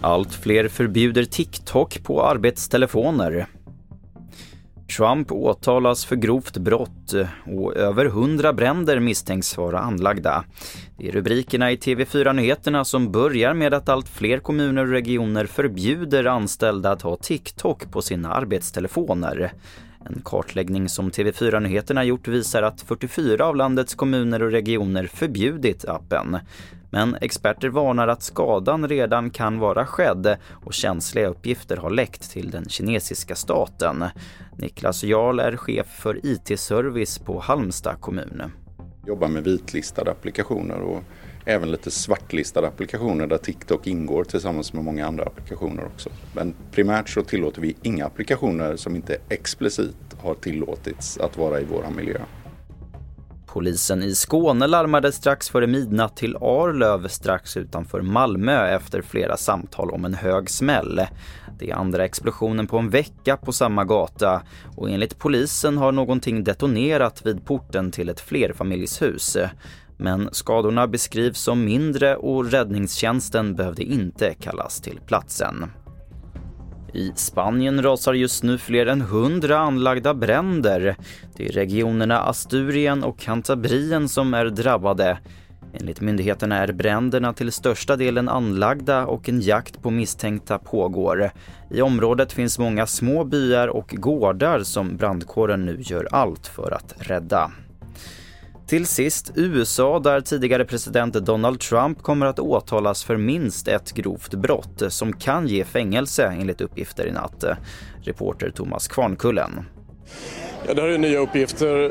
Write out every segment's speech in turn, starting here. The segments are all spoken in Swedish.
Allt fler förbjuder TikTok på arbetstelefoner. Trump åtalas för grovt brott och över hundra bränder misstänks vara anlagda. Det är rubrikerna i TV4 Nyheterna som börjar med att allt fler kommuner och regioner förbjuder anställda att ha TikTok på sina arbetstelefoner. En kartläggning som TV4 Nyheterna gjort visar att 44 av landets kommuner och regioner förbjudit appen. Men experter varnar att skadan redan kan vara skedd och känsliga uppgifter har läckt till den kinesiska staten. Niklas Jarl är chef för IT-service på Halmstad kommun. Jobbar med vitlistade applikationer och även lite svartlistade applikationer där TikTok ingår tillsammans med många andra applikationer också. Men primärt så tillåter vi inga applikationer som inte explicit har tillåtits att vara i våra miljö. Polisen i Skåne larmade strax före midnatt till Arlöv strax utanför Malmö efter flera samtal om en hög smäll. Det är andra explosionen på en vecka på samma gata och enligt polisen har någonting detonerat vid porten till ett flerfamiljshus. Men skadorna beskrivs som mindre och räddningstjänsten behövde inte kallas till platsen. I Spanien rasar just nu fler än hundra anlagda bränder. Det är regionerna Asturien och Cantabrien som är drabbade. Enligt myndigheterna är bränderna till största delen anlagda och en jakt på misstänkta pågår. I området finns många små byar och gårdar som brandkåren nu gör allt för att rädda. Till sist USA där tidigare president Donald Trump kommer att åtalas för minst ett grovt brott som kan ge fängelse enligt uppgifter i natt. Reporter Thomas Kvarnkullen. Ja, det här är nya uppgifter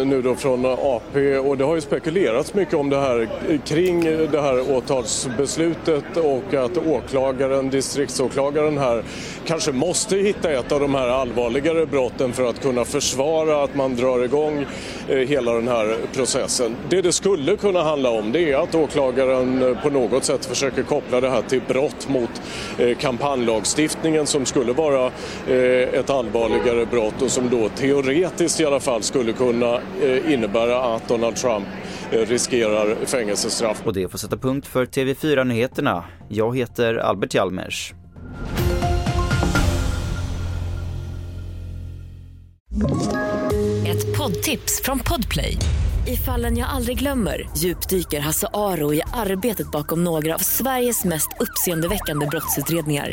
eh, nu då från AP och det har ju spekulerats mycket om det här eh, kring det här åtalsbeslutet och att åklagaren, distriktsåklagaren här kanske måste hitta ett av de här allvarligare brotten för att kunna försvara att man drar igång eh, hela den här processen. Det det skulle kunna handla om det är att åklagaren eh, på något sätt försöker koppla det här till brott mot eh, kampanjlagstiftningen som skulle vara eh, ett allvarligare brott och som då teoretiskt teoretiskt i alla fall skulle kunna eh, innebära att Donald Trump eh, riskerar fängelsestraff. Och det får sätta punkt för TV4-nyheterna. Jag heter Albert Hjalmers. Ett poddtips från Podplay. I fallen jag aldrig glömmer djupdyker Hasse Aro i arbetet bakom några av Sveriges mest uppseendeväckande brottsutredningar